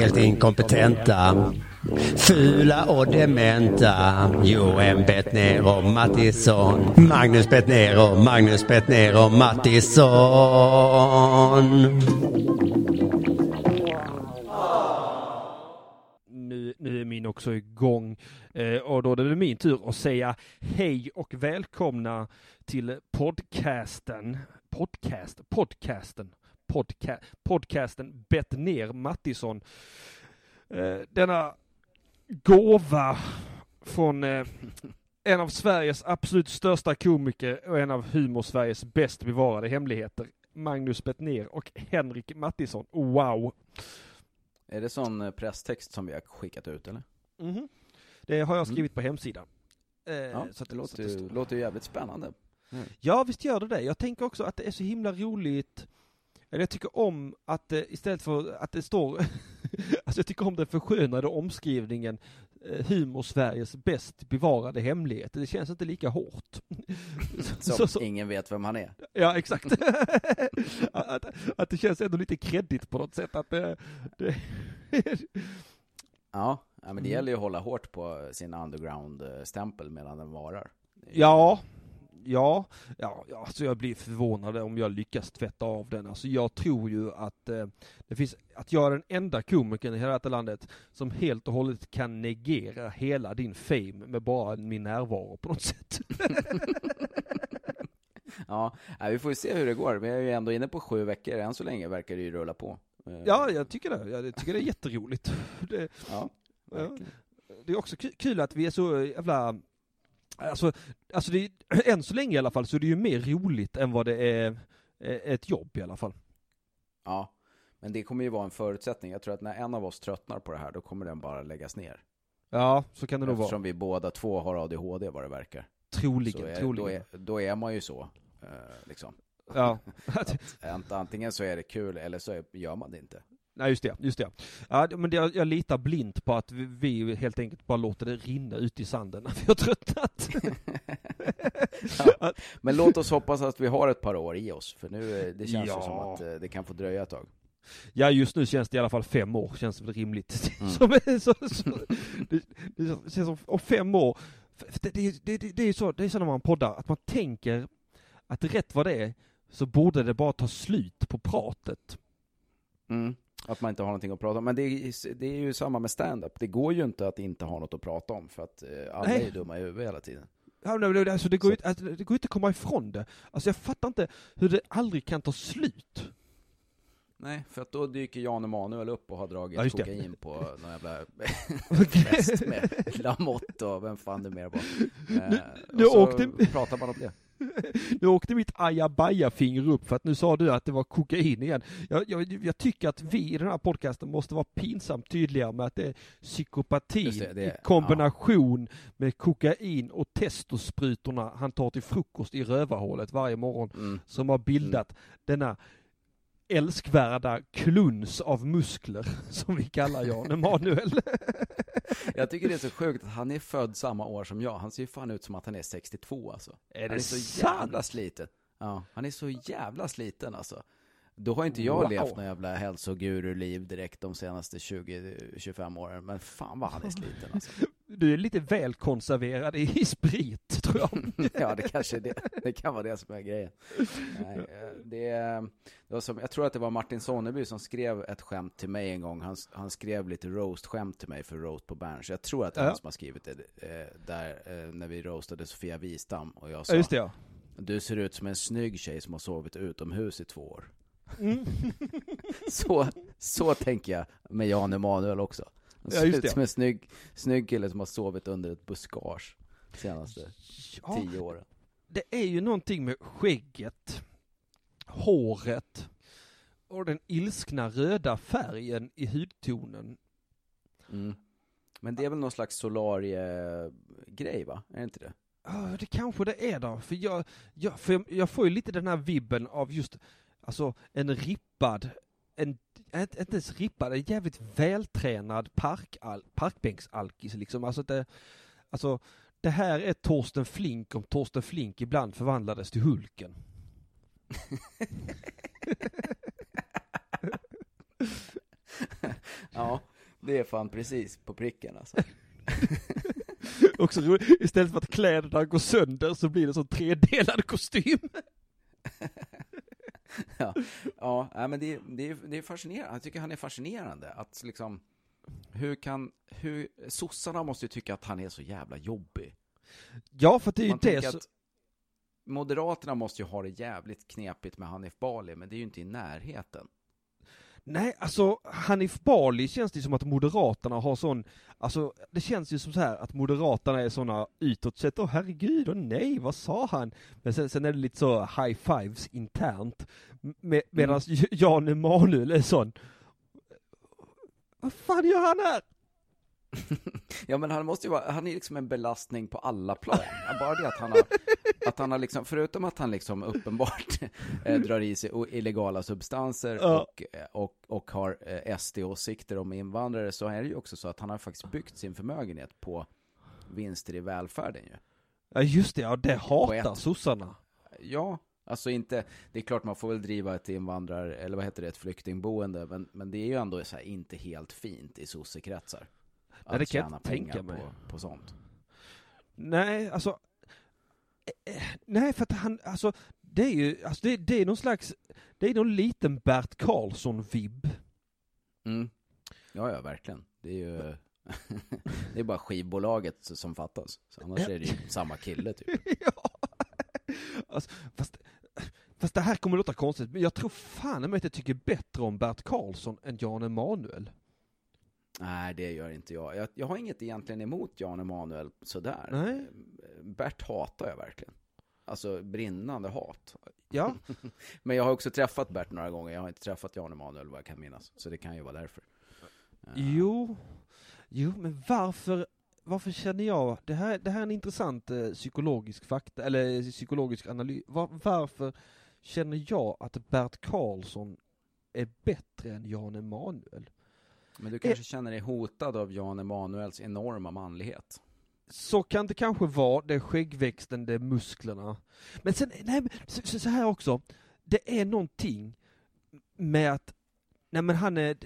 helt inkompetenta. Fula och dementa. Johan Bettner Mattisson. Magnus Bettner Magnus Bettner Mattisson. Nu, nu är min också igång. Eh, och då är det min tur att säga hej och välkomna till podcasten. Podcast, podcasten. Podca, podcasten Bett ner Mattisson. Eh, denna gåva från eh, en av Sveriges absolut största komiker och en av humor-Sveriges bäst bevarade hemligheter. Magnus Bettner och Henrik Mattisson. Wow! Är det sån eh, presstext som vi har skickat ut eller? Mhm. Det har jag skrivit på hemsidan. Eh, Ja, så att det så låter, att ju, står. låter jävligt spännande. Ja, visst gör det det. Jag tänker också att det är så himla roligt. Eller jag tycker om att det, istället för att det står, alltså jag tycker om den förskönade omskrivningen eh, humor Sveriges bäst bevarade hemlighet. Det känns inte lika hårt. Som Så- så- ingen vet vem han är. Ja, exakt. att, att det känns ändå lite kreddigt på något sätt. Att det, det Ja, men det Mm. gäller ju att hålla hårt på sin underground-stämpel medan den varar. Ja, ja, ja, alltså jag blir förvånad om jag lyckas tvätta av den. Alltså jag tror ju att eh, det finns, att jag är den enda komikern i hela detta landet som helt och hållet kan negera hela din fame med bara min närvaro på något sätt. Ja, vi får ju se hur det går. Vi är ju ändå inne på sju veckor. Än så länge verkar det ju rulla på. Eh, Ja, jag tycker det. Jag tycker det är jätteroligt. Det, Ja, verkligen. det är också ku- kul att vi är så jävla Alltså, alltså det, än så länge i alla fall så är det ju mer roligt än vad det är eh, ett jobb i alla fall. Ja, men det kommer ju vara en förutsättning. Jag tror att när en av oss tröttnar på det här, då kommer den bara läggas ner. Ja, så kan det nog vara. Eftersom vi båda två har ADHD vad det verkar. Troligen, är, troligen. Då, är, då är man ju så. Eh, liksom. Ja. Att, ant- antingen så är det kul eller så är, gör man det inte. Nej, just det. Just det. Ja, men det, jag litar blint på att vi, vi helt enkelt bara låter det rinna ut i sanden när vi har tröttnat. Ja. Men låt oss hoppas att vi har ett par år i oss, för nu eh, det känns Ja. som att eh, det kan få dröja ett tag. Ja, just nu känns det i alla fall fem år, känns väl rimligt. Mm. Som, så, så, det, det känns som, om fem år, det, det, det är ju så, det är så när man poddar, att man tänker att rätt vad det är, så borde det bara ta slut på pratet. Mm. Att man inte har någonting att prata om. Men det är, det är ju samma med stand-up. Det går ju inte att inte ha något att prata om, för att eh, alla Nej. är dumma i huvudet hela tiden. Ja, men det- Alltså det går ju alltså, det går inte att komma ifrån det. Alltså jag fattar inte hur det aldrig kan ta slut. Nej, för att då dyker Jan Emanuel upp och har dragit Ja, kokain på någon jävla fest med Lamotte och vem fan det mer var. Eh, nu och så åkte- pratar man om det. Nu åkte mitt ajabaja-finger upp för att nu sa du att det var kokain igen. Jag, jag, jag tycker att vi i den här podcasten måste vara pinsamt tydliga med att det är det, det- i kombination med kokain och testosprutorna han tar till frukost i rövarhålet varje morgon Mm. som har bildat denna älskvärda kluns av muskler som vi kallar Jan Emanuel. Jag tycker det är så sjukt att han är född samma år som jag. Han ser ju fan ut som att han är 62 alltså. Är Han det är så sant? jävla sliten. Ja, han är så jävla sliten alltså. Då har inte jag Wow. levt någon jävla hälsoguru-liv direkt de senaste 20-25 åren. Men fan vad han är sliten alltså. Du är lite väl konserverad i, sprit, tror jag. Ja, det kanske är det. Det kan vara det som är grejen. Nej, eh, det, det var som, jag tror att det var Martin Sonneby som skrev ett skämt till mig en gång. Han, han skrev lite roast-skämt till mig för roast på Berns. Jag tror att det är Ja. han som har skrivit det eh, där eh, när vi roastade Sofia Wistam och jag sa Ja, det ja. Du ser ut som en snygg tjej som har sovit utomhus i två år. Mm. Så, så tänker jag med Jan Emanuel också. Ja, just det. som en snygg, snygg kille som har sovit under ett buskage senaste ja. tio åren. det är ju någonting med skägget, håret och den ilskna röda färgen i hudtonen. Mm. Men det är väl någon slags solarie-grej va? Är det inte det? Ja, det kanske det är då, för jag, jag, för jag får ju lite den här vibben av just, alltså en rippad, en, inte ens rippad, en jävligt vältränad parkal, parkbänksalkis liksom. Alltså det, alltså det här är Torsten Flink om Torsten Flink ibland förvandlades till Hulken. Ja, Det är fan precis på pricken alltså. Också roligt, istället för att kläderna går sönder så blir det som tredelad kostym. ja, ja men det, det, det är fascinerande. Jag tycker han är fascinerande. Att liksom, hur kan, hur, sossarna måste ju tycka att han är så jävla jobbig. Ja, för det är ju Man det så... att Moderaterna måste ju ha det jävligt knepigt med Hanif Bali, men det är ju inte i närheten. Nej, alltså Hanif Bali känns det som att Moderaterna har sån, alltså det känns ju som så här att Moderaterna är såna utåt sett, åh herregud, och nej, vad sa han? Men sen, sen är det lite så high fives internt, med, medan Mm. Jan Emanuel är sån, vad fan gör han här? Ja, men han måste ju vara, han är liksom en belastning på alla plan. Bara det att han har, att han har liksom, förutom att han liksom uppenbart eh, drar i sig illegala substanser Ja. och, eh, och, och har eh, SD-åsikter om invandrare, så är det ju också så att han har faktiskt byggt sin förmögenhet på vinster i välfärden ju. Ja just det, ja det hatar ett- sossarna. Ja, alltså inte, det är klart man får väl driva ett invandrar, eller vad heter det, ett flyktingboende, men, men det är ju ändå så här inte helt fint i sossekretsar. Nej, det Att kan tjäna inte tänka pengar mig. På, på sånt. Nej, alltså, eh, eh, nej för att han, alltså, det är ju, alltså det, det är någon slags, det är någon liten Bert Karlsson-vibb. Mm. Ja, ja, verkligen. Det är ju det är bara skivbolaget som fattas. Så annars är det ju samma kille typ. ja. Alltså, fast, fast det här kommer låta konstigt, men jag tror fan att jag tycker bättre om Bert Karlsson än Jan Emanuel. Nej, det gör inte jag. jag. Jag har inget egentligen emot Jan Emanuel sådär. Nej. Bert hatar jag verkligen. Alltså brinnande hat. Ja, Men jag har också träffat Bert några gånger. Jag har inte träffat Jan Emanuel vad jag kan minnas. Så det kan ju vara därför. Eh, jo, jo, men varför, varför känner jag, det här, det här är en intressant eh, psykologisk fakta, eller psykologisk analys, Var, varför känner jag att Bert Karlsson är bättre än Jan Emanuel? Men du kanske känner dig hotad av Jan Emanuels enorma manlighet. Så kan det kanske vara, det är skäggväxten, det är musklerna. Men sen, nej, så- så här också, det är någonting med att, nej men han är,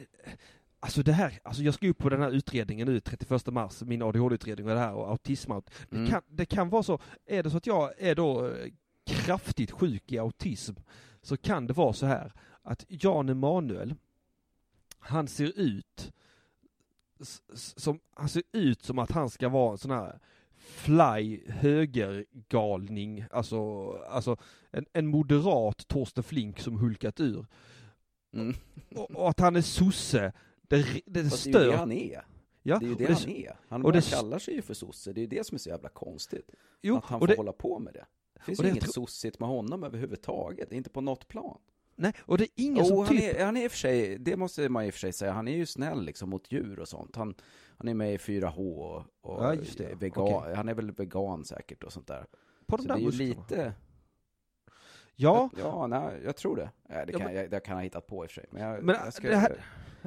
alltså det här, alltså jag ska upp på den här utredningen nu 31 mars, min ADHD-utredning och det här och autism. Det, Mm. kan, det kan vara så, är det så att jag är då eh, kraftigt sjuk i autism, så kan det vara så här att Jan Emanuel, han ser ut som, han ser ut som att han ska vara en sån här fly högergalning, alltså, alltså en, en moderat Torsten Flink som hulkat ur. Mm. Och, och att han är sosse, det, det Fast det är ju det stör. han är. Ja, Det är ju det det- han är. Han bara det- kallar sig ju för sosse. Det är ju det som är så jävla konstigt. Jo, att han får det, hålla på med det. Det finns ju inget sossigt med honom överhuvudtaget. Inte på något plan. Nej, och det är ingen Jo, som han, typ... är, han är i och för sig, det måste man i och för sig säga, han är ju snäll liksom mot djur och sånt. Han, han är med i 4H och, och Ja, vegan, Okej. han är väl vegan säkert och sånt där. på de Så där det är ju lite, Ja, ja, nej, jag tror det. Ja, det, Ja, kan, men- jag, det kan jag ha hittat på i och för sig. Men, jag, Men jag det här-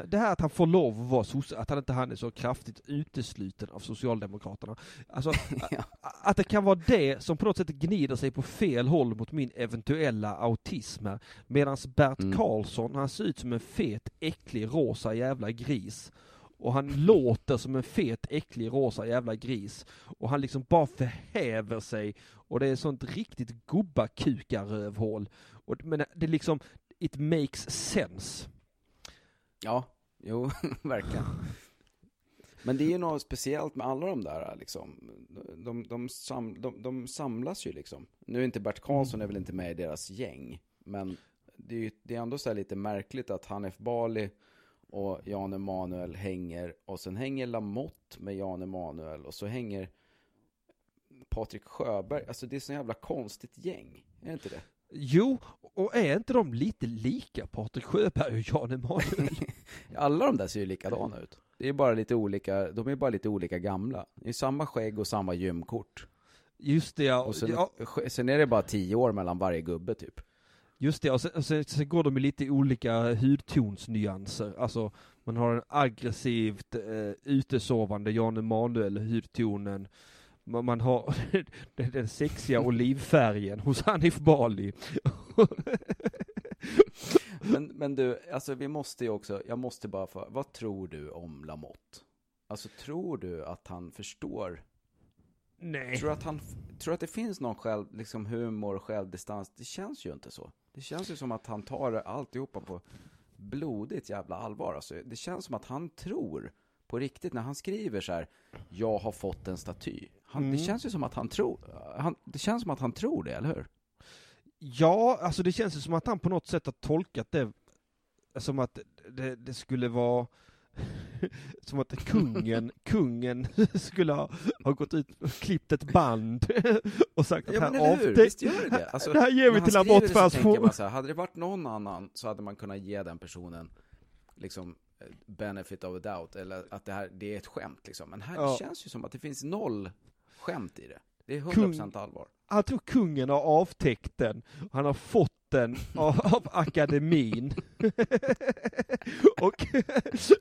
det här att han får lov att vara sosse, att han inte han är så kraftigt utesluten av Socialdemokraterna. Alltså, Ja. att det kan vara det som på något sätt gnider sig på fel håll mot min eventuella autism här. Medan Bert Mm. Karlsson, han ser ut som en fet, äcklig, rosa jävla gris. Och han låter som en fet, äcklig, rosa jävla gris. Och han liksom bara förhäver sig. Och det är sånt riktigt gubbakukarövhål. Och, men det är liksom, it makes sense. Ja, jo, verkligen. Men det är ju något speciellt med alla de där liksom. De, de, sam, de, de samlas ju liksom. Nu är inte Bert Karlsson är väl inte med i deras gäng. Men det är ju det är ändå så här lite märkligt att Hanif Bali och Jan Emanuel hänger. Och sen hänger Lamotte med Jan Emanuel. Och så hänger Patrik Sjöberg. Alltså det är så jävla konstigt gäng. Är inte det? Jo, och är inte de lite lika Patrik Sjöberg och Jan Emanuel? Alla de där ser ju likadana ut. Det är bara lite olika, de är bara lite olika gamla. Det är samma skägg och samma gymkort. Just det ja, Och sen, ja sen är det bara tio år mellan varje gubbe typ. Just det, och sen, och sen, sen går de i lite olika hudtonsnyanser. Alltså, man har en aggressivt eh, utesovande Jan Emanuel, hudtonen. Man, man har den, den sexiga olivfärgen hos Hanif Bali. Men, men du, alltså vi måste ju också, jag måste bara få, vad tror du om Lamotte? Alltså tror du att han förstår? Nej. Tror att han, tror att det finns någon själv, liksom humor och självdistans? Det känns ju inte så. Det känns ju som att han tar alltihopa på blodigt jävla allvar. Alltså, det känns som att han tror på riktigt när han skriver så här, jag har fått en staty. Han, Mm. Det känns ju som att han tror, han, det känns som att han tror det, eller hur? Ja, alltså det känns ju som att han på något sätt har tolkat det som att det, det skulle vara som att kungen, kungen skulle ha, ha gått ut och klippt ett band och sagt att Ja här avte- visst gör det det? Alltså, det här ger vi till så få... man så här, hade det varit någon annan så hade man kunnat ge den personen liksom eh, benefit of a doubt, eller att det här, det är ett skämt liksom. Men här Ja. det känns ju som att det finns noll skämt i det. Det är 100% Kung- allvar. Jag tror kungen har avtäckt den. Han har fått den av, av akademin. och,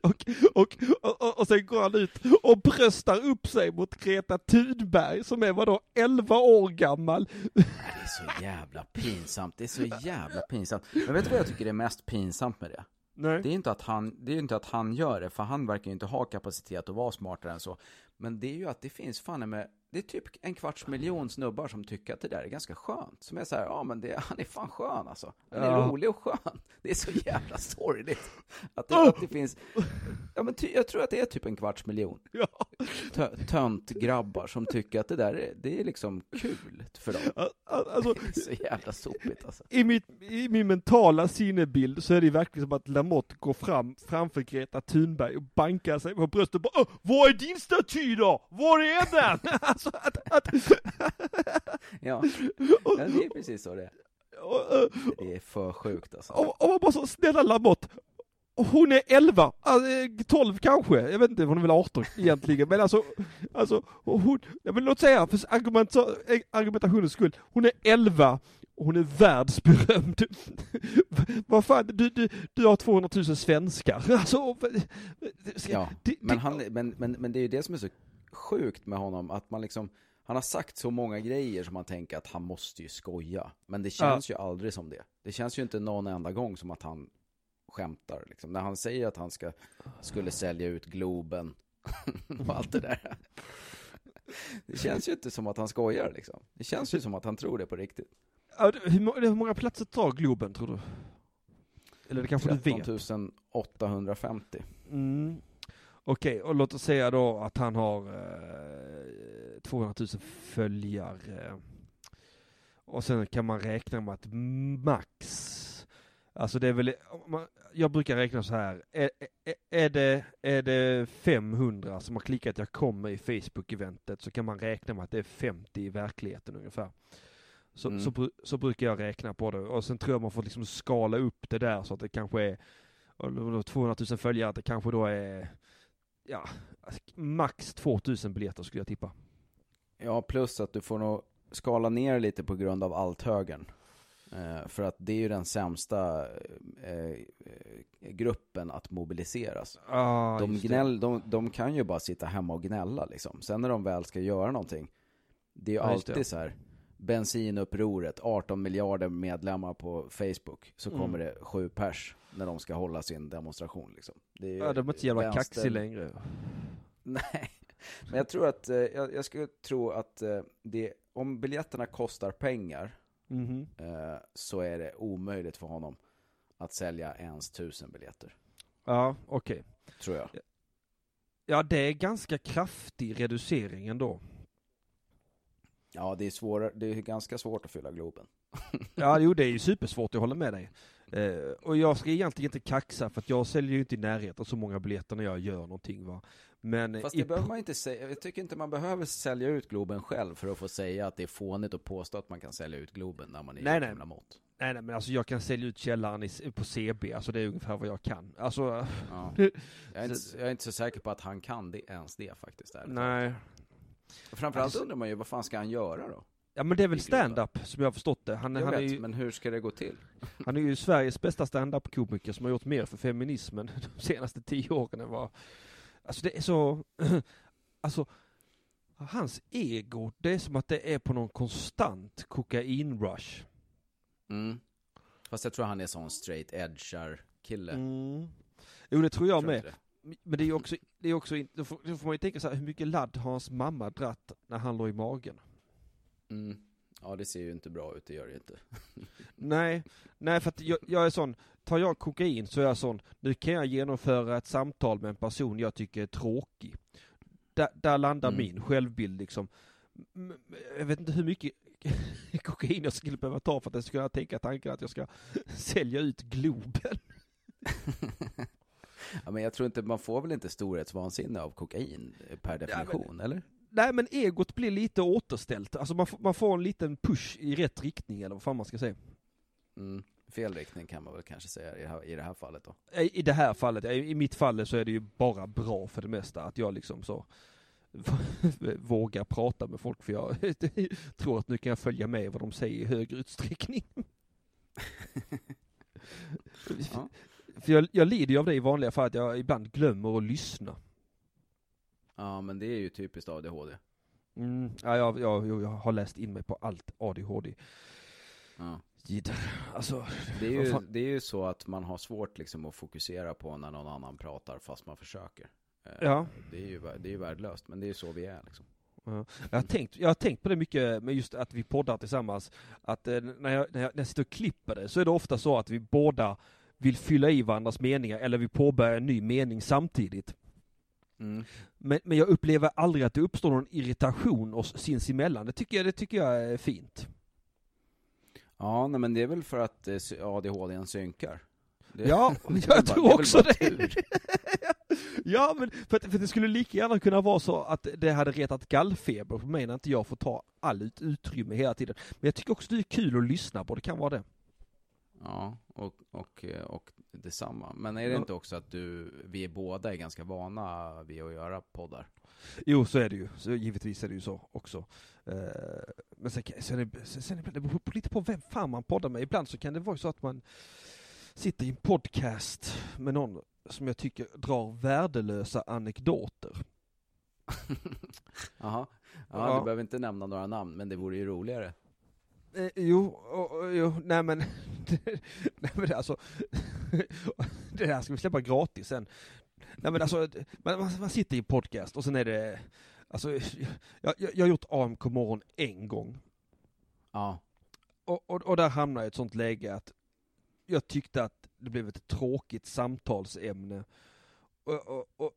och, och, och, och sen går han ut och bröstar upp sig mot Greta Thunberg som är vadå 11 år gammal. Det är så jävla pinsamt, det är så jävla pinsamt. Men vet du vad jag tycker är mest pinsamt med det? Nej. Det är inte att han, det är inte att han gör det, för han verkar ju inte ha kapacitet att vara smartare än så. Men det är ju att det finns fan med, det är typ en kvarts miljon snubbar som tycker att det där är ganska skönt. Som är så här, ja men det, han är fan skön alltså. Han är Ja. rolig och skön. Det är så jävla sorgligt. Att det, att det finns, ja men ty, jag tror att det är typ en kvarts miljon Ja. tö, töntgrabbar som tycker att det där är, det är liksom kul för dem. Al- al- Alltså, Det är så jävla sopigt alltså. i, mitt, I min mentala sinnebild så är det verkligen som att Lamotte går fram framför Greta Thunberg och bankar sig på bröstet och bara "Åh, Var är din staty då? Var är den? Alltså att, att, Ja, ja det är precis så det är. Det är för sjukt alltså. och, och man bara så, snälla Lamotte, hon är 11, alltså, eh, 12 kanske, jag vet inte, hon är väl 18 egentligen, men alltså, alltså hon, jag vill låt säga för argument, eh, argumentationens skull, hon är 11 och hon är världsberömd. Vad fan, du, du, du har 200 000 svenskar. Alltså, Ja, men, han, men, men, men det är ju det som är så sjukt med honom, att man liksom, han har sagt så många grejer som man tänker att han måste ju skoja. Men det känns ju aldrig som det. Det känns ju inte någon enda gång som att han skämtar. Liksom. När han säger att han ska, skulle sälja ut Globen och allt det där. Det känns ju inte som att han skojar liksom. Det känns ju som att han tror det på riktigt. Ja, hur, må- hur många platser tar Globen tror du? Eller det kanske du vet? 13 850. Mm. Okej, och låt oss säga då att han har eh, 200 000 följare. Och sen kan man räkna med att max, alltså det är väl, jag brukar räkna så här, är, är, det, är det 500 som har klickat jag kommer i Facebook-eventet så kan man räkna med att det är 50 i verkligheten ungefär. Så, Mm. så, så brukar jag räkna på det och sen tror jag man får liksom skala upp det där så att det kanske är och då- då 200 000 följare, att det kanske då är ja, max 2000 biljetter skulle jag tippa. Ja, plus att du får nog skala ner lite på grund av althögern. Eh, för att det är ju den sämsta eh, eh, gruppen att mobiliseras. Ah, de, gnäll, de, de kan ju bara sitta hemma och gnälla liksom. Sen när de väl ska göra någonting, det är ju just alltid så här. Bensinupproret, 18 miljarder medlemmar på Facebook. Så Mm. kommer det sju pers när de ska hålla sin demonstration liksom. Det är ju Ja, de är inte så jävla vänster- kaxig längre. Nej, men jag tror att, eh, jag, jag skulle tro att eh, det, om biljetterna kostar pengar Mhm. eh, så är det omöjligt för honom att sälja ens tusen biljetter. Ja, okej. Tror jag. Ja, det är ganska kraftig reducering ändå. Ja, det är, svårare, det är ganska svårt att fylla Globen. Ja, jo, det är ju supersvårt, jag håller med dig. Eh, och jag ska egentligen inte kaxa för att jag säljer ju inte i närheten så många biljetter när jag gör någonting va. Men Fast i, det behöver man inte säga. Jag tycker inte man behöver sälja ut Globen själv för att få säga att det är fånigt att påstå att man kan sälja ut Globen när man är Nej, nej. Joakim Lamotte. nej, nej men alltså jag kan sälja ut källaren i, på CB, alltså det är ungefär vad jag kan. Alltså, Ja. Jag, är inte, jag är inte så säker på att han kan det, ens det faktiskt. Ärligt nej. Framförallt Alltså- undrar man ju, vad fan ska han göra då? Ja men det är väl stand-up som jag har förstått det. Han, Jag han, är vet, ju, men hur ska det gå till? han är ju Sveriges bästa stand-up-komiker som har gjort mer för feminismen de senaste tio åren än vad... Alltså det är så... Alltså, hans ego, det är som att det är på någon konstant kokain-rush. Mm. Fast jag tror han är sån straight edgar kille. Mm. Jo, det tror jag Tror med. det. Men det är ju också, det är också, då får, då får man ju tänka så här, hur mycket ladd har hans mamma dratt när han låg i magen? Mm. Ja, det ser ju inte bra ut, det gör det inte. Nej, nej för att jag, jag är sån, tar jag kokain så är jag sån, nu kan jag genomföra ett samtal med en person jag tycker är tråkig. Där, där landar Mm. min självbild liksom. Jag vet inte hur mycket kokain jag skulle behöva ta för att jag ska kunna tänka tanken att jag ska sälja ut Globen. Ja, men jag tror inte, man får väl inte storhetsvansinne av kokain eh, per definition, eller? Nej men egot blir lite återställt, alltså man, får- man får en liten push i rätt riktning eller vad fan man ska säga. Mm. Fel riktning kan man väl kanske säga i det här, i det här fallet då. I i det här fallet, i i mitt fall så är det ju bara bra för det mesta att jag liksom så vågar prata med folk för jag tror att nu kan jag följa med vad de säger i högre utsträckning. Ja. För jag, jag lider ju av det i vanliga fall att jag ibland glömmer att lyssna. Ja, men det är ju typiskt ADHD. Mm, ja, jag, jag, jag har läst in mig på allt ADHD. Ja. Alltså, Det, är ju, det är ju så att man har svårt liksom att fokusera på när någon annan pratar fast man försöker. Eh, Ja. Det är ju, det är ju värdelöst, men det är ju så vi är liksom. Ja. Jag, har tänkt, jag har tänkt på det mycket med just att vi poddar tillsammans. Att eh, när, jag, när, jag, när jag sitter och klipper det så är det ofta så att vi båda vill fylla i varandras meningar eller vi påbörjar en ny mening samtidigt. Mm. Men, men jag upplever aldrig att det uppstår någon irritation oss sinsemellan. Det tycker jag, det tycker jag är fint. Ja, nej, men det är väl för att eh, ADHD synkar. Det, Ja, jag bara- tror också det. ja, men för, att, för att det skulle lika gärna kunna vara så att det hade retat gallfeber på mig när inte jag får ta all ut, utrymme hela tiden. Men jag tycker också det är kul att lyssna på, det kan vara det. Ja, och, och, eh, och detsamma. Men är det Ja. inte också att du, vi är båda är ganska vana vid att göra poddar? Jo, så är det ju. Så givetvis är det ju så också. Eh, men sen, sen, är sen, sen det beror på- lite på vem fan man poddar med. Ibland så kan det vara så att man sitter i en podcast med någon som jag tycker drar värdelösa anekdoter. Jaha. Ja, Ja. du behöver inte nämna några namn, men det vore ju roligare. Eh, jo, och, jo, nej men, nej men alltså, det här ska vi släppa gratis sen. Nej men alltså, man, man, sitter i podcast och sen är det, alltså, jag, jag, jag har gjort AMK morgon en gång. Ja. Och, och, och där hamnade jag i ett sånt läge att jag tyckte att det blev ett tråkigt samtalsämne. Och, och, och,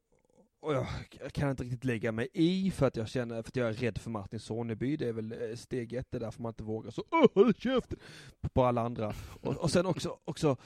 och jag, jag kan inte riktigt lägga mig i för att jag känner, för att jag är rädd för Martin Soneby. Det är väl eh, steg ett, det är därför man inte vågar så Åh, håll käften! På alla andra. Och, och sen också, också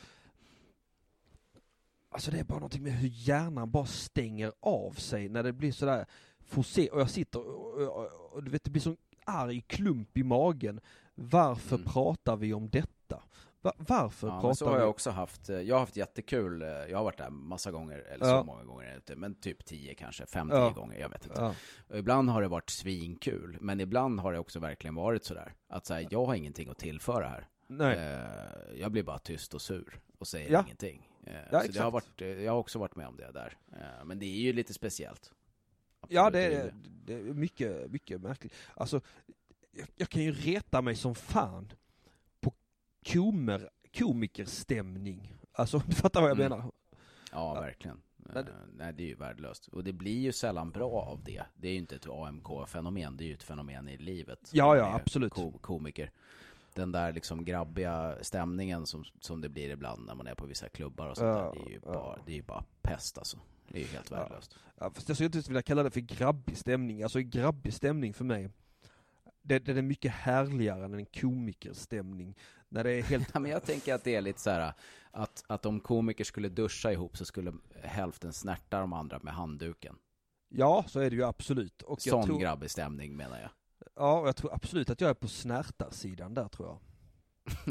Alltså det är bara någonting med hur hjärnan bara stänger av sig när det blir sådär forcer och jag sitter och, och, och, och du vet det blir sån arg klump i magen. Varför Mm. pratar vi om detta? Va, varför Ja, pratar så har vi? jag också haft. eh, Jag har haft jättekul. eh, Jag har varit där massa gånger, eller Ja. så många gånger inte, men typ tio kanske, fem, Ja. tio gånger, jag vet inte. Ja, ibland har det varit svinkul, men ibland har det också verkligen varit sådär. Att säga, jag har ingenting att tillföra här. nej. Eh, jag blir bara tyst och sur och säger Ja. ingenting. Ja, så det har varit, jag har också varit med om det där. Men det är ju lite speciellt. Ja, Absolut, det är det är mycket, mycket märkligt. Alltså, jag, jag kan ju reta mig som fan komer, komikerstämning. Alltså, du fattar vad jag Mm. menar? Ja, verkligen. Men- Eh, nej, det är ju värdelöst. Och det blir ju sällan bra av det. Det är ju inte ett AMK-fenomen, det är ju ett fenomen i livet. Ja, ja, absolut. Ko komiker. Den där liksom grabbiga stämningen som, som det blir ibland när man är på vissa klubbar och sånt Ja, där. Det är ju ja. bara, det är ju bara pest alltså. Det är ju helt värdelöst. Ja, fast jag skulle inte vilja kalla det för grabbig stämning. Alltså grabbig stämning för mig, det, det är mycket härligare än en komikerstämning. När det är helt... Ja, men jag tänker att det är lite så här att, att om komiker skulle duscha ihop så skulle hälften snärta de andra med handduken. Ja, så är det ju absolut. Och jag Sån tror, grabbig stämning menar jag. ja, och jag tror absolut att jag är på snärtarsidan där tror jag.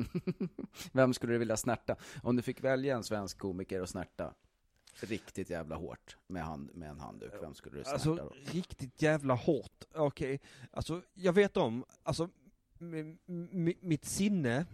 Vem skulle du vilja snärta? Om du fick välja en svensk komiker och snärta riktigt jävla hårt med, hand, med en handduk, vem skulle du snärta Alltså då? riktigt jävla hårt. Okej, alltså jag vet om, alltså mitt sinne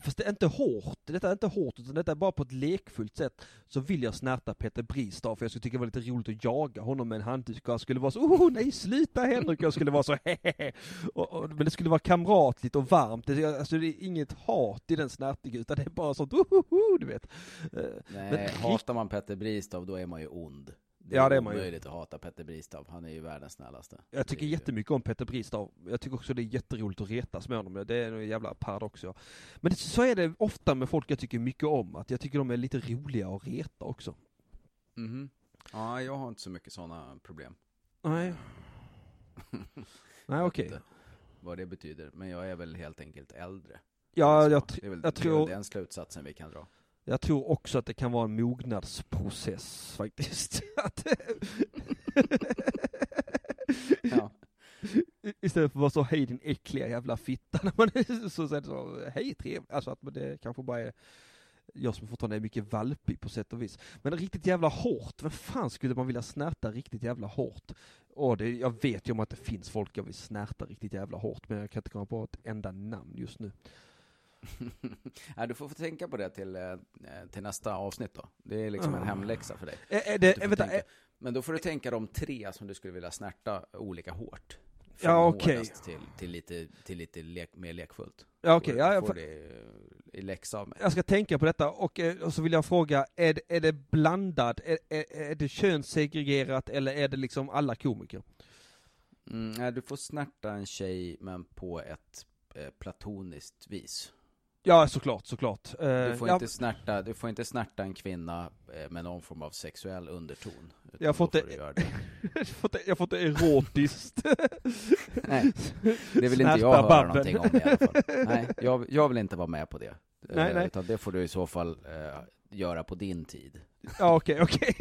fast det är inte hårt, detta är inte hårt utan detta är bara på ett lekfullt sätt så vill jag snärta Peter Bristav för jag skulle tycka det var lite roligt att jaga honom med en handduk och jag skulle vara så oh nej sluta Henrik, jag skulle vara så hehehe. Och, och, men det skulle vara kamratligt och varmt, det, alltså det är inget hat i den snärtningen utan det är bara sånt oh, oh, oh du vet. Eh, Nej, Men- hatar man Petter Bristav då är man ju ond. Det Ja, är det är man ju. omöjligt att hata Petter Bristav. Han är ju världens snällaste. Jag tycker Det är jättemycket om Peter Bristav. Jag tycker också det är jätteroligt att retas med honom. Det är en jävla paradox ja. Men det, så är det ofta med folk jag tycker mycket om. Att jag tycker de är lite roliga att reta också. Mhm. Ja, jag har inte så mycket sådana problem. Nej. Nej okej. Inte Vad det betyder. Men jag är väl helt enkelt äldre. Ja, jag, tr- det är väl, jag det är tror- den slutsatsen vi kan dra. Jag tror också att det kan vara en mognadsprocess faktiskt. Ja. Istället för att vara så hej din äckliga jävla fitta när man är så, det så hej trevligt. Alltså att det kanske bara är jag som fortfarande är mycket valpig på sätt och vis. Men riktigt jävla hårt, vem fan skulle man vilja snärta riktigt jävla hårt? Och det, jag vet ju om att det finns folk jag vill snärta riktigt jävla hårt, men jag kan inte komma på ett enda namn just nu. ja, du får få tänka på det till, eh, till nästa avsnitt då. Det är liksom en Ah. hemläxa för dig. Är, är Du det, vänta, tänka. är, Men då får du tänka de tre som du skulle vilja snärta olika hårt. Ja, Från okej. hårdast Till, till lite, till lite lek, mer lekfullt. ja okej, Får- ja, jag, får det i läxa av mig. jag ska tänka på detta och, eh, och så vill jag fråga, är, det- är det blandad, är, är, är det könssegregerat eller är det liksom alla komiker? Mm, nej, du får snärta en tjej, men på ett eh, platoniskt vis. Ja, såklart, såklart. Du Eh, får, ja, inte snärta, du får inte snärta en kvinna eh, med någon form av sexuell underton. Jag får då inte- du göra det. jag får inte erotiskt. Nej, det vill inte jag Snärta höra babben. någonting om i alla fall. Nej, jag, jag vill inte vara med på det. Nej, Eh, nej. Utan det får du i så fall eh, göra på din tid. Ja okej, okej.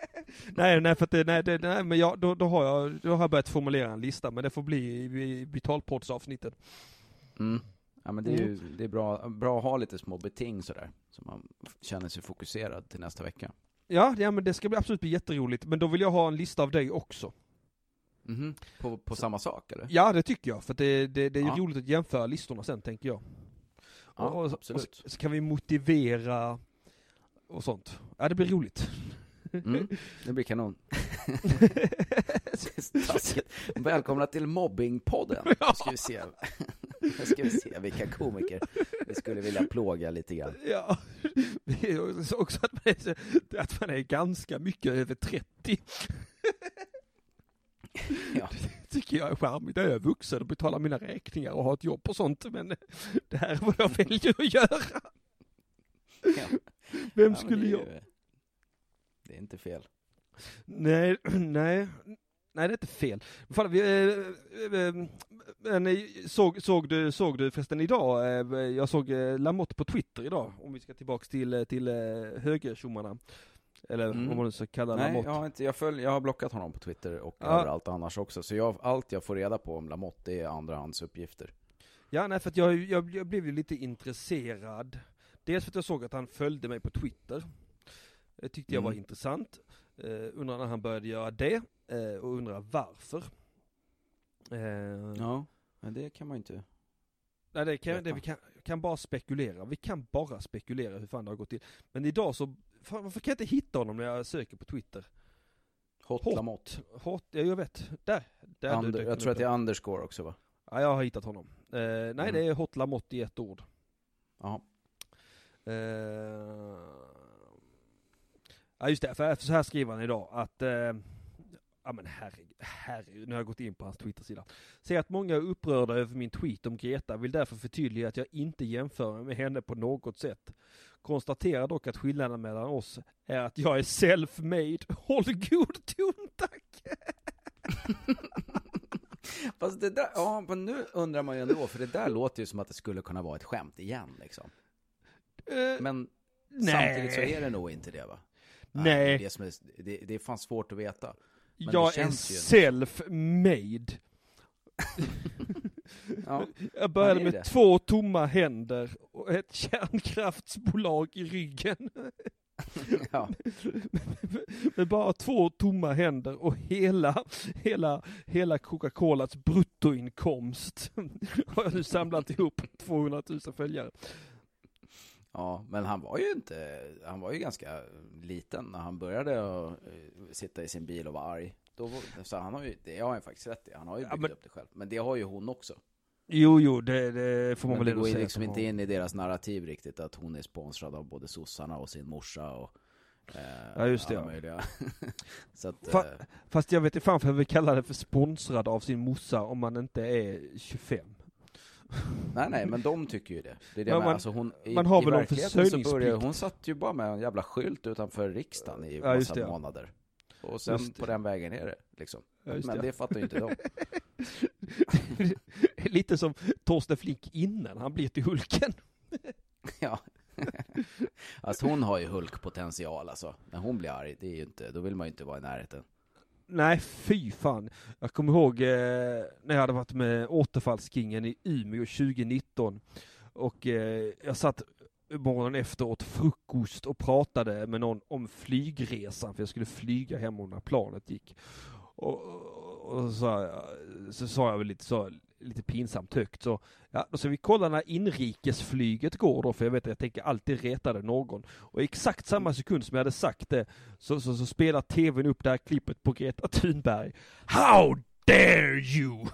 nej, nej för att det, nej, det, nej men jag, då, då har jag, då har jag börjat formulera en lista, men det får bli i, i Vitalpoddsavsnittet. Mm. Ja men det är ju det är bra, bra att ha lite små beting sådär. Så man känner sig fokuserad till nästa vecka. Ja, ja men det ska bli absolut bli jätteroligt, men då vill jag ha en lista av dig också. Mhm. På, på samma sak eller? Ja det tycker jag, för det, det, det är Ja. roligt att jämföra listorna sen tänker jag. Ja, och, och, absolut. Och så, så kan vi motivera och sånt. Ja det blir roligt. Mm, det blir kanon. Välkomna till Mobbingpodden. Ska vi se. Nu ska vi se vilka komiker vi skulle vilja plåga lite grann. Ja, det är också att man, är, att man är ganska mycket över 30. Ja. Det tycker jag är charmigt. Jag är vuxen och betalar mina räkningar och har ett jobb och sånt, men det här är vad jag väljer att göra. Ja. Vem Ja, skulle det jag? ju- Det är inte fel. Nej, nej, nej det är inte fel. Fan, vi, eh, eh, men eh, såg, såg, du, såg du förresten idag, eh, jag såg eh, Lamotte på Twitter idag, om vi ska tillbaks till, till högertjommarna. Eller Mm. om man nu ska kalla Nej, Lamotte. jag har, inte, jag, följ, jag har blockat honom på Twitter och Ja. överallt annars också. Så jag, allt jag får reda på om Lamotte är andrahandsuppgifter. Ja, nej för att jag, jag, jag blev ju lite intresserad. Dels för att jag såg att han följde mig på Twitter. Det tyckte jag var Mm. intressant. Uh, undrar när han började göra det, eh, och undrar varför. Eh, Ja, men det kan man ju inte. Nej det kan, det, vi kan, kan bara spekulera, vi kan bara spekulera hur fan det har gått till. Men idag så, fan, varför kan jag inte hitta honom när jag söker på Twitter? Hot, Hot. Lamotte. Hot, ja jag vet, där! där dök jag tror att det är underscore också va? Ja jag har hittat honom. Eh, nej Mm. det är Hot Lamotte i ett ord. Ja. Eh, ja just det, för så här skriver han idag att eh, Ja men herregud, herregud, nu har jag gått in på hans Twitter-sida. Ser att många är upprörda över min tweet om Greta, vill därför förtydliga att jag inte jämför mig med henne på något sätt. Konstaterar dock att skillnaden mellan oss är att jag är self-made. Håll god ton tack! Fast det där, ja men nu undrar man ju ändå, för det där låter ju som att det skulle kunna vara ett skämt igen liksom. Eh, Men nej. samtidigt så är det nog inte det va? Nej. Det är, det, är, det, det är fan svårt att veta. Men jag är self-made. Ja, Jag började med det. två tomma händer och ett kärnkraftsbolag i ryggen. ja. med bara två tomma händer och hela, hela, hela Coca-Colas bruttoinkomst har jag nu samlat ihop 200 000 följare. Ja, men han var ju inte, han var ju ganska liten när han började att eh, sitta i sin bil och vara arg. Då, så han har ju, det har han faktiskt rätt i, han har ju Ja, byggt men- upp det själv. Men det har ju hon också. Jo, jo, det, det får man Men väl det ändå går säga. liksom att de inte in i deras narrativ riktigt att hon är sponsrad av både sossarna och sin morsa och eh, Ja, just det, ja. möjliga. så att, Fa- eh, Fast jag vet inte fan för jag vill kalla det för sponsrad av sin morsa om man inte är 25. Nej nej, men de tycker ju det. Det är det Men med, man- alltså hon, i, man har i väl verkligheten så började, hon satt ju bara med en jävla skylt utanför riksdagen i Ja, massa det. månader. Och sen på den vägen är det liksom. Ja, men det. det fattar ju inte de. Lite som Torsten Flink innan han blir till Hulken. Ja. alltså hon har ju Hulk-potential alltså. När hon blir arg, det är ju inte, då vill man ju inte vara i närheten. Nej, fy fan. Jag kommer ihåg eh, när jag hade varit med Återfallskingen i Umeå 2019. Och eh, jag satt morgonen efter åt frukost och pratade med någon om flygresan, för jag skulle flyga hem när planet gick. Och, och så, sa jag- så sa jag väl lite så, lite pinsamt högt så, ja, då ska vi kolla när inrikesflyget går då, för jag vet att jag tänker alltid reta det någon. Och i exakt samma sekund som jag hade sagt det, så, så, så spelar tvn upp det här klippet på Greta Thunberg. How dare you!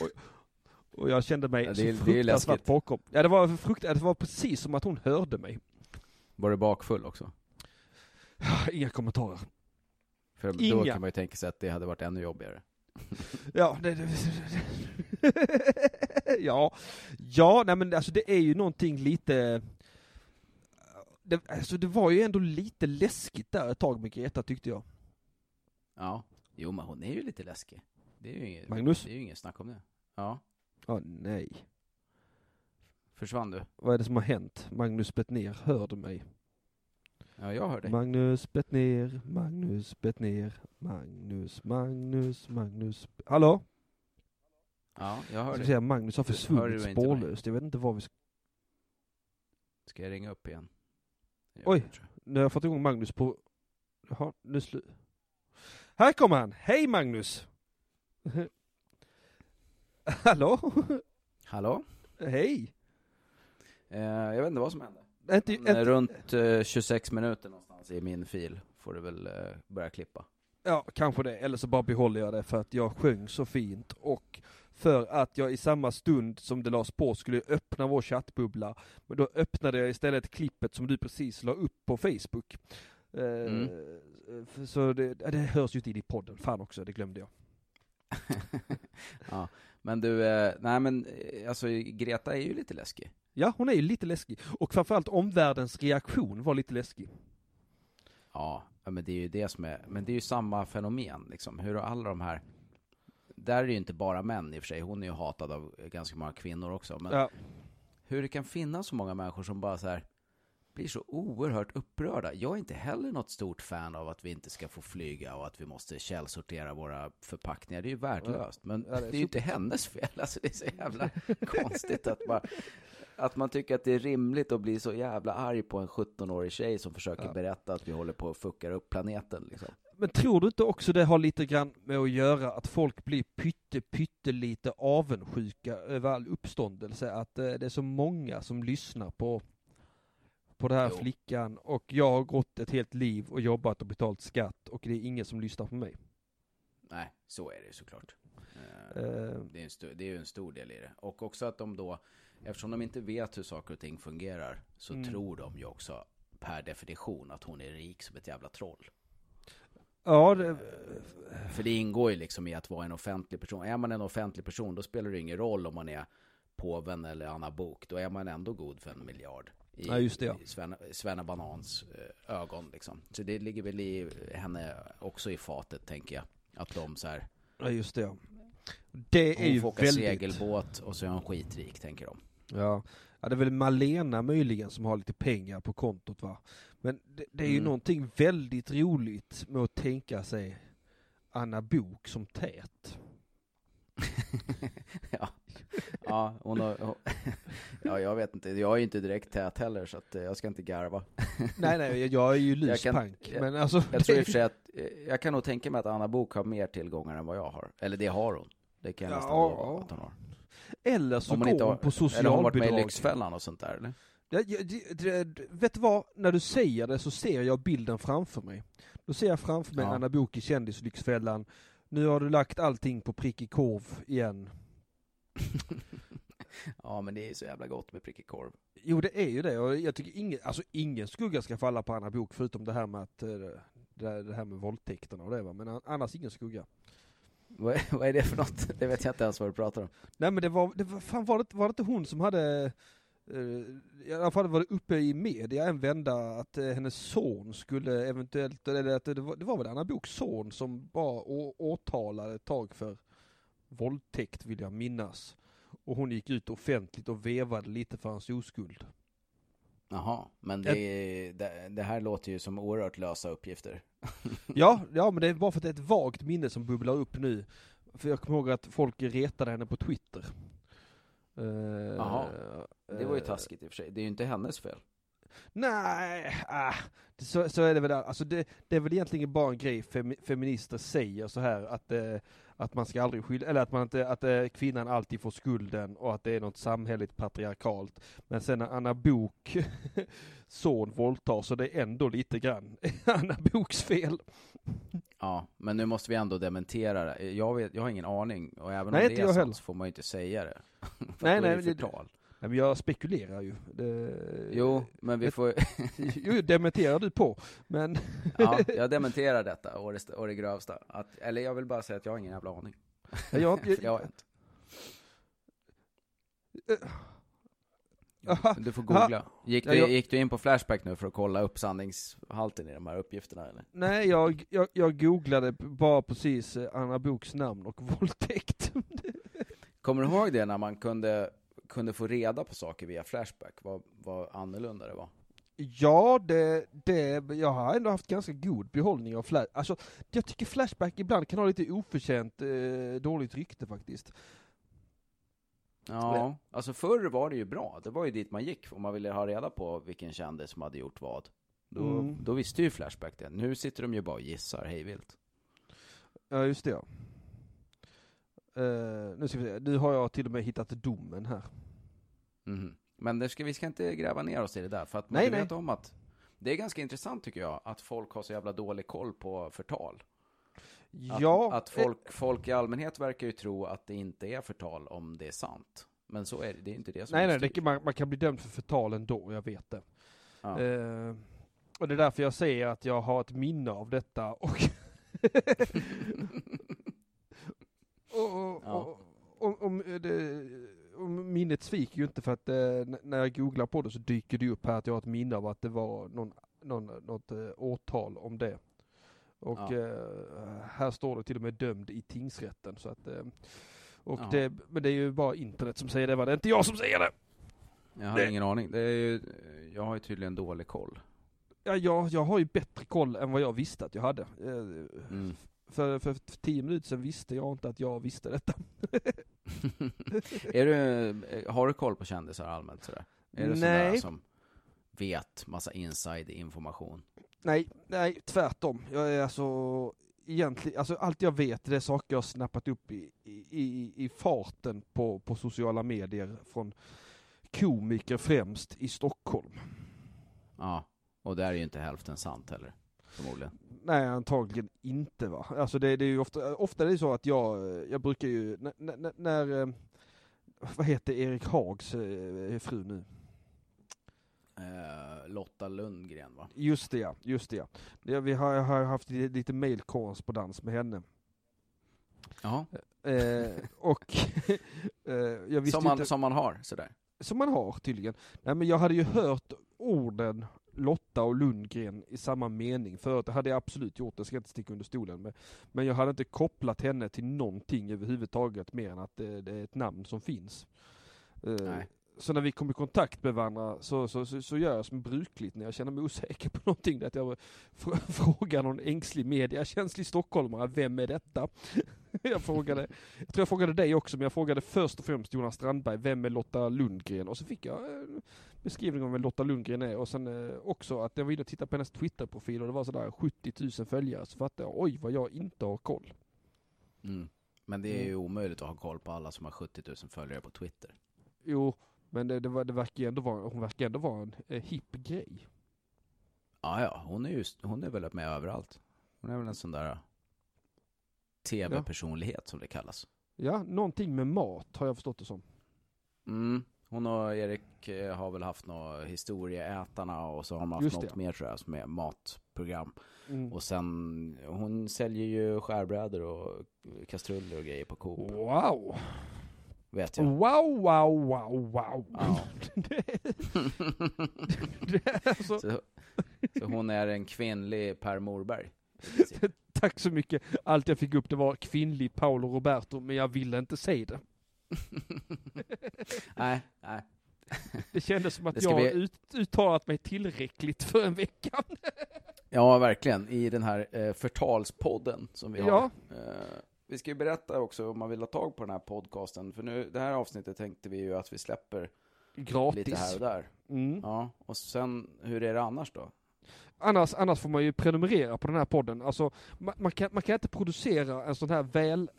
och, och jag kände mig Ja, det så fruktansvärt bakom. Ja, det var frukt, det var precis som att hon hörde mig. Var du bakfull också? Inga kommentarer. För då Inga. kan man ju tänka sig att det hade varit ännu jobbigare. Ja, det, det, ja, ja, nej men alltså det är ju någonting lite, det, alltså det var ju ändå lite läskigt där ett tag med Greta tyckte jag. Ja. Jo, men hon är ju lite läskig. Det är ju inget, Magnus? det är ju inget snack om det. Ja. Ja, nej. Försvann du? Vad är det som har hänt? Magnus Bettner hörde mig. Ja, jag hör dig. Magnus Bettner, Magnus Bettner, Magnus, Magnus, Magnus. Hallå? Ja, jag hör ska dig. säga Magnus har försvunnit spårlöst. Jag vet inte vad vi ska... Ska jag ringa upp igen? Jag Oj. Nu har jag fått igång Magnus på... Jaha, nu slu... Här kommer han! Hej Magnus! Hallå? Hallå? Hej! Eh, jag vet inte vad som hände. Inte, eh, runt eh, 26 minuter någonstans i min fil får du väl eh, börja klippa. Ja, kanske det. Eller så bara behåller jag det för att jag sjöng så fint och för att jag i samma stund som det lades på skulle öppna vår chattbubbla. Men då öppnade jag istället klippet som du precis la upp på Facebook. Eh, Mm. Så det, det hörs ju inte in i podden. Fan också, det glömde jag. ja. Men du, eh, nej men eh, alltså Greta är ju lite läskig. Ja, hon är ju lite läskig. Och framförallt omvärldens reaktion var lite läskig. Ja, men det är ju det som är, men det är ju samma fenomen liksom. Hur alla de här, där är det ju inte bara män i och för sig, hon är ju hatad av ganska många kvinnor också. Men Ja, hur det kan finnas så många människor som bara så här blir så oerhört upprörda. Jag är inte heller något stort fan av att vi inte ska få flyga och att vi måste källsortera våra förpackningar. Det är ju värdelöst. Men Ja, det är det är ju inte hennes fel. Alltså det är så jävla konstigt att man, att man tycker att det är rimligt att bli så jävla arg på en 17-årig tjej som försöker Ja. berätta att vi håller på att fucka upp planeten. Liksom. Men tror du inte också det har lite grann med att göra att folk blir pytte, pyttelite avundsjuka över all uppståndelse? Att eh, det är så många som lyssnar på, på den här Jo. flickan och jag har gått ett helt liv och jobbat och betalt skatt och det är ingen som lyssnar på mig. Nej, så är det såklart. Eh, Eh, Det är, en det är ju en stor del i det. Och också att de då, eftersom de inte vet hur saker och ting fungerar, så Mm. tror de ju också per definition att hon är rik som ett jävla troll. ja, det, För det ingår ju liksom i att vara en offentlig person. Är man en offentlig person, då spelar det ingen roll om man är påven eller Anna Bok. Då är man ändå god för en miljard. I, Ja, just det, ja. i Sven, Svenna Banans eh, ögon liksom. Så det ligger väl i henne också i fatet, tänker jag. Att de så här, ja, just det. ja. Det är hon ju får åka väldigt... segelbåt och så är hon skitrik, tänker de. Ja. ja, det är väl Malena möjligen som har lite pengar på kontot va. Men det, det är ju Mm. någonting väldigt roligt med att tänka sig Anna Bok som tät. ja. ja, hon har, ja, jag vet inte. Jag är ju inte direkt tät heller, så att eh, jag ska inte garva. nej, nej, jag är ju Jag luspank. jag- Men alltså, Jag tror i och för sig att, eh, jag kan nog tänka mig att Anna Bok har mer tillgångar än vad jag har. Eller det har hon. Det kan jag Ja, nästan lova ja. att hon har. Eller så går hon har, på eller har hon varit med i socialbidrag. Lyxfällan och sånt där eller? Ja, ja, det, vet du vad? När du säger det så ser jag bilden framför mig. Då ser jag framför mig Ja. Anna Book i Kändislyxfällan. Nu har du lagt allting på prickig korv igen. Ja men det är så jävla gott med prickig korv. Jo det är ju det och jag tycker ingen, alltså ingen skugga ska falla på Anna Book förutom det här med att, eh, det, här med våldtäkterna och det va, men an- annars ingen skugga. Vad, är- vad är det för något? Det vet jag inte ens vad du pratar om. Nej men det var, det var, fan var det, var det inte hon som hade, eh, i alla fall var det uppe i media en vända att eh, hennes son skulle eventuellt, eller att det var, det var väl Anna Boks son som var å, åtalad ett tag för våldtäkt vill jag minnas. Och hon gick ut offentligt och vevade lite för hans oskuld. Jaha, men det, är- det, det här låter ju som oerhört lösa uppgifter. Ja, ja men det är bara för att det är ett vagt minne som bubblar upp nu. För jag kommer ihåg att folk retade henne på Twitter. Eh, Jaha. Det var ju eh, taskigt i och för sig. Det är ju inte hennes fel. Nej, ah, så, så är det väl. där. Alltså det, det är väl egentligen bara en grej femi, feminister säger så här att, eh, att man ska aldrig skylla, eller att man inte, att eh, kvinnan alltid får skulden och att det är något samhälleligt patriarkalt. Men sen när Anna Bok son våldtar så det är ändå lite grann Anna Boks fel. Ja, men nu måste vi ändå dementera det. Jag, vet, jag har ingen aning. Och även Nej, om det är sant så får man ju inte säga det. Nej, nej, är det det- förtal. Nej, men jag spekulerar ju. Det, Jo, men vi får... Jo, dementerar du på. Men ja, jag dementerar detta å det, å det grövsta. Att, eller jag vill bara säga att jag har ingen jävla aning. jag, jag, det har jag inte. Du får googla. Gick du, jag- gick du in på Flashback nu för att kolla upp sanningshalten i de här uppgifterna eller? Nej, jag, jag, jag googlade bara precis eh, Anna Boks namn och våldtäkt. Kommer du ihåg det när man kunde, kunde få reda på saker via Flashback? Vad, vad annorlunda det var? Ja, det, det, jag har ändå haft ganska god behållning av Flash. Alltså, jag tycker Flashback ibland kan ha lite oförtjänt eh, dåligt rykte faktiskt. Ja, alltså förr var det ju bra. Det var ju dit man gick om man ville ha reda på vilken kändis som hade gjort vad. Då, Mm. då visste ju Flashback det. Nu sitter de ju bara och gissar hejvilt. Ja, just det ja. Eh, nu ska vi se, nu har jag till och med hittat domen här. Mhm. Men ska, vi ska inte gräva ner oss i det där, för att man Nej, ska nej. veta om att det är ganska intressant tycker jag, att folk har så jävla dålig koll på förtal. Att, ja, att folk, folk i allmänhet verkar ju tro att det inte är förtal om det är sant. Men så är det, det är inte det som Nej, nej, det, man, man kan bli dömd för förtal ändå, jag vet det. Ja. Eh, och det är därför jag säger att jag har ett minne av detta och... och, och, Ja. och, om, om, det, minnet sviker ju inte för att eh, när jag googlar på det så dyker det upp här att jag har ett minne av att det var någon, någon, något eh, åtal om det. Och Ja. eh, här står det till och med dömd i tingsrätten så att eh, och Ja. det, men det är ju bara internet som säger det, va? det är inte jag som säger det! Jag har det- ingen aning. Det är ju, jag har ju tydligen dålig koll. Ja, jag, jag har ju bättre koll än vad jag visste att jag hade. Eh, Mm. För, för tio minuter sedan visste jag inte att jag visste detta. är du, har du koll på kändisar allmänt sådär? Är du sån där Nej. som vet massa inside information? Nej, nej, tvärtom. Jag är alltså egentligen, alltså allt jag vet det är saker jag har snappat upp i, i, i, i farten på, på sociala medier från komiker främst i Stockholm. Ja, och där är ju inte hälften sant heller. Förmodligen. Nej, antagligen inte va. Alltså det, det är ju ofta, ofta är det så att jag, jag brukar ju, när, när, när eh, vad heter Erik Hags eh, fru nu? Eh, Lotta Lundgren va? Just det ja, just det ja. Vi har, har haft li- lite mailkorrespondens med henne. Jaha. Eh, och eh, jag visste Som man, inte, som man har sådär. som man har tydligen. Nej men jag hade ju hört orden Lotta och Lundgren i samma mening förut. Det hade jag absolut gjort, det ska jag inte sticka under stolen med. Men jag hade inte kopplat henne till någonting överhuvudtaget mer än att det, det är ett namn som finns. Eh, Nej. Så när vi kom i kontakt med varandra så, så, så, så gör jag som brukligt när jag känner mig osäker på någonting. Att jag fr- frågar någon ängslig mediakänslig stockholmare, vem är detta? jag frågade, jag tror jag frågade dig också, men jag frågade först och främst Jonas Strandberg, vem är Lotta Lundgren? Och så fick jag en beskrivning om vem Lotta Lundgren är och sen eh, också att jag var inne och tittade på hennes Twitterprofil och det var sådär 70 000 följare så fattade jag, oj vad jag inte har koll. Mm. Men det är ju omöjligt att ha koll på alla som har 70 000 följare på Twitter. Jo, men det, det, var- det verkar ändå vara, hon verkar ändå vara en eh, hipp grej. Ja, ja, hon är ju hon är väl med överallt. Hon är väl en sån där tv-personlighet som det kallas. Ja, någonting med mat har jag förstått det som. Mm. Hon och Erik eh, har väl haft något historieätarna och så har de haft Just något det. mer tror jag som är matprogram. Mm. Och sen, hon säljer ju skärbrädor och kastruller och grejer på Coop, Wow! Vet jag. Wow, wow, wow, wow! Ja. det, det är alltså, Så, så hon är en kvinnlig Per Morberg. tack så mycket. Allt jag fick upp det var kvinnlig Paolo Roberto, men jag ville inte säga det. nej, nej. Det kändes som att jag vi- ut, uttalat mig tillräckligt för en vecka. Ja, verkligen. I den här eh, förtalspodden som vi har. Ja. Eh, vi ska ju berätta också om man vill ha tag på den här podcasten. För nu, det här avsnittet tänkte vi ju att vi släpper Gratis. lite här och där. Mm. Ja, och sen, hur är det annars då? Annars, annars får man ju prenumerera på den här podden. Alltså, man, man, kan, man kan inte producera en sån här väl,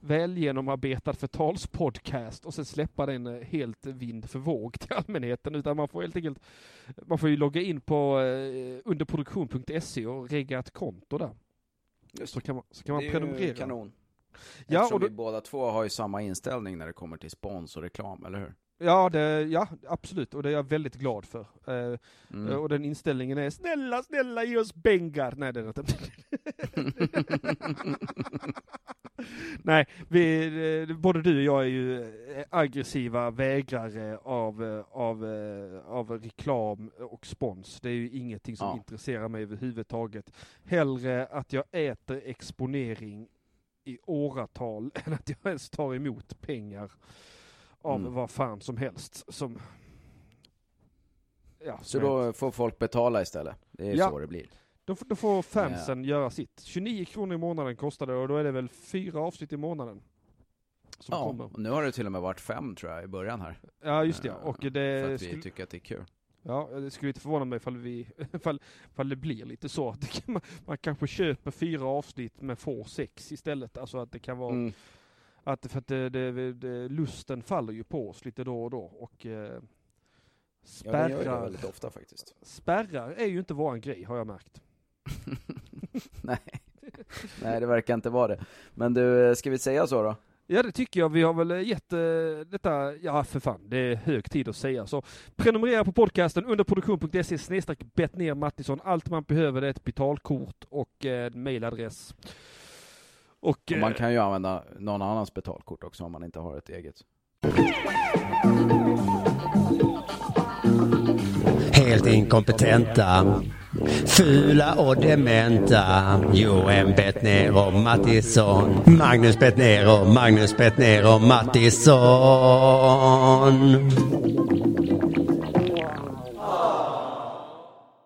väl genomarbetad förtalspodcast och sen släppa den eh, helt vind för våg till allmänheten. Utan man får helt enkelt, man får ju logga in på eh, underproduktion.se och regga ett konto där. Så kan man, så kan man det är prenumerera. ju kanon. Ja, Eftersom och då- vi båda två har ju samma inställning när det kommer till spons och reklam, eller hur? Ja, det, ja, absolut. Och det är jag väldigt glad för. Eh, Mm. Och den inställningen är snälla, snälla ge oss pengar. Nej, det är det inte. Nej, vi, eh, både du och jag är ju eh, aggressiva vägrare av, eh, av, av reklam och spons. Det är ju ingenting som Ja. intresserar mig överhuvudtaget. Hellre att jag äter exponering i åratal än att jag ens tar emot pengar av Mm. vad fan som helst. Som, ja, Så då får folk betala istället. Det är Ja. så det blir. Då, får- då får fansen göra sitt. 29 kronor i månaden kostar det och då är det väl fyra avsnitt i månaden. Som Ja, kommer. och nu har det till och med varit fem tror jag i början här. Ja just det, ja. Eh, och För det att vi skulle, tycker att det är kul. ja, det skulle inte förvåna mig ifall, vi, ifall, ifall det blir lite så. att det Man, man kanske köper fyra avsnitt men får sex istället. Alltså att det kan vara, Mm. att, för att det, det, det, lusten faller ju på oss lite då och då. Och eh, Ja, den gör det spärrar, väldigt ofta faktiskt. spärrar är ju inte våran grej har jag märkt. Nej. Nej, det verkar inte vara det. Men du, eh, ska vi säga så då? Ja det tycker jag. Vi har väl gett eh, detta, ja för fan, det är hög tid att säga. Så prenumerera på podcasten under produktion.se snedstreck Bettner Mattisson. Allt man behöver är ett betalkort och eh, en mailadress. Och, Och man eh, kan ju använda någon annans betalkort också om man inte har ett eget. Helt inkompetenta. Fula och dementa. Johan Bettner och Mattisson. Magnus Bettner och Magnus Bettner och Mattisson.